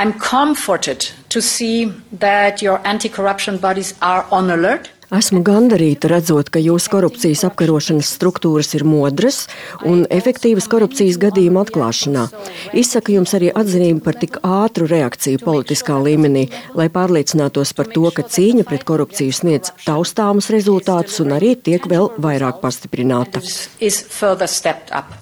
I'm comforted to see that your anti-corruption bodies are on alert. Esmu gandarīta redzot, ka jūsu korupcijas apkarošanas struktūras ir modras un efektīvas korupcijas gadījumu atklāšanā. Izsaku jums arī atzinību par tik ātru reakciju politiskā līmenī, lai pārliecinātos par to, ka cīņa pret korupciju sniedz taustāmus rezultātus un arī tiek vēl vairāk pastiprināta. is further stepped up.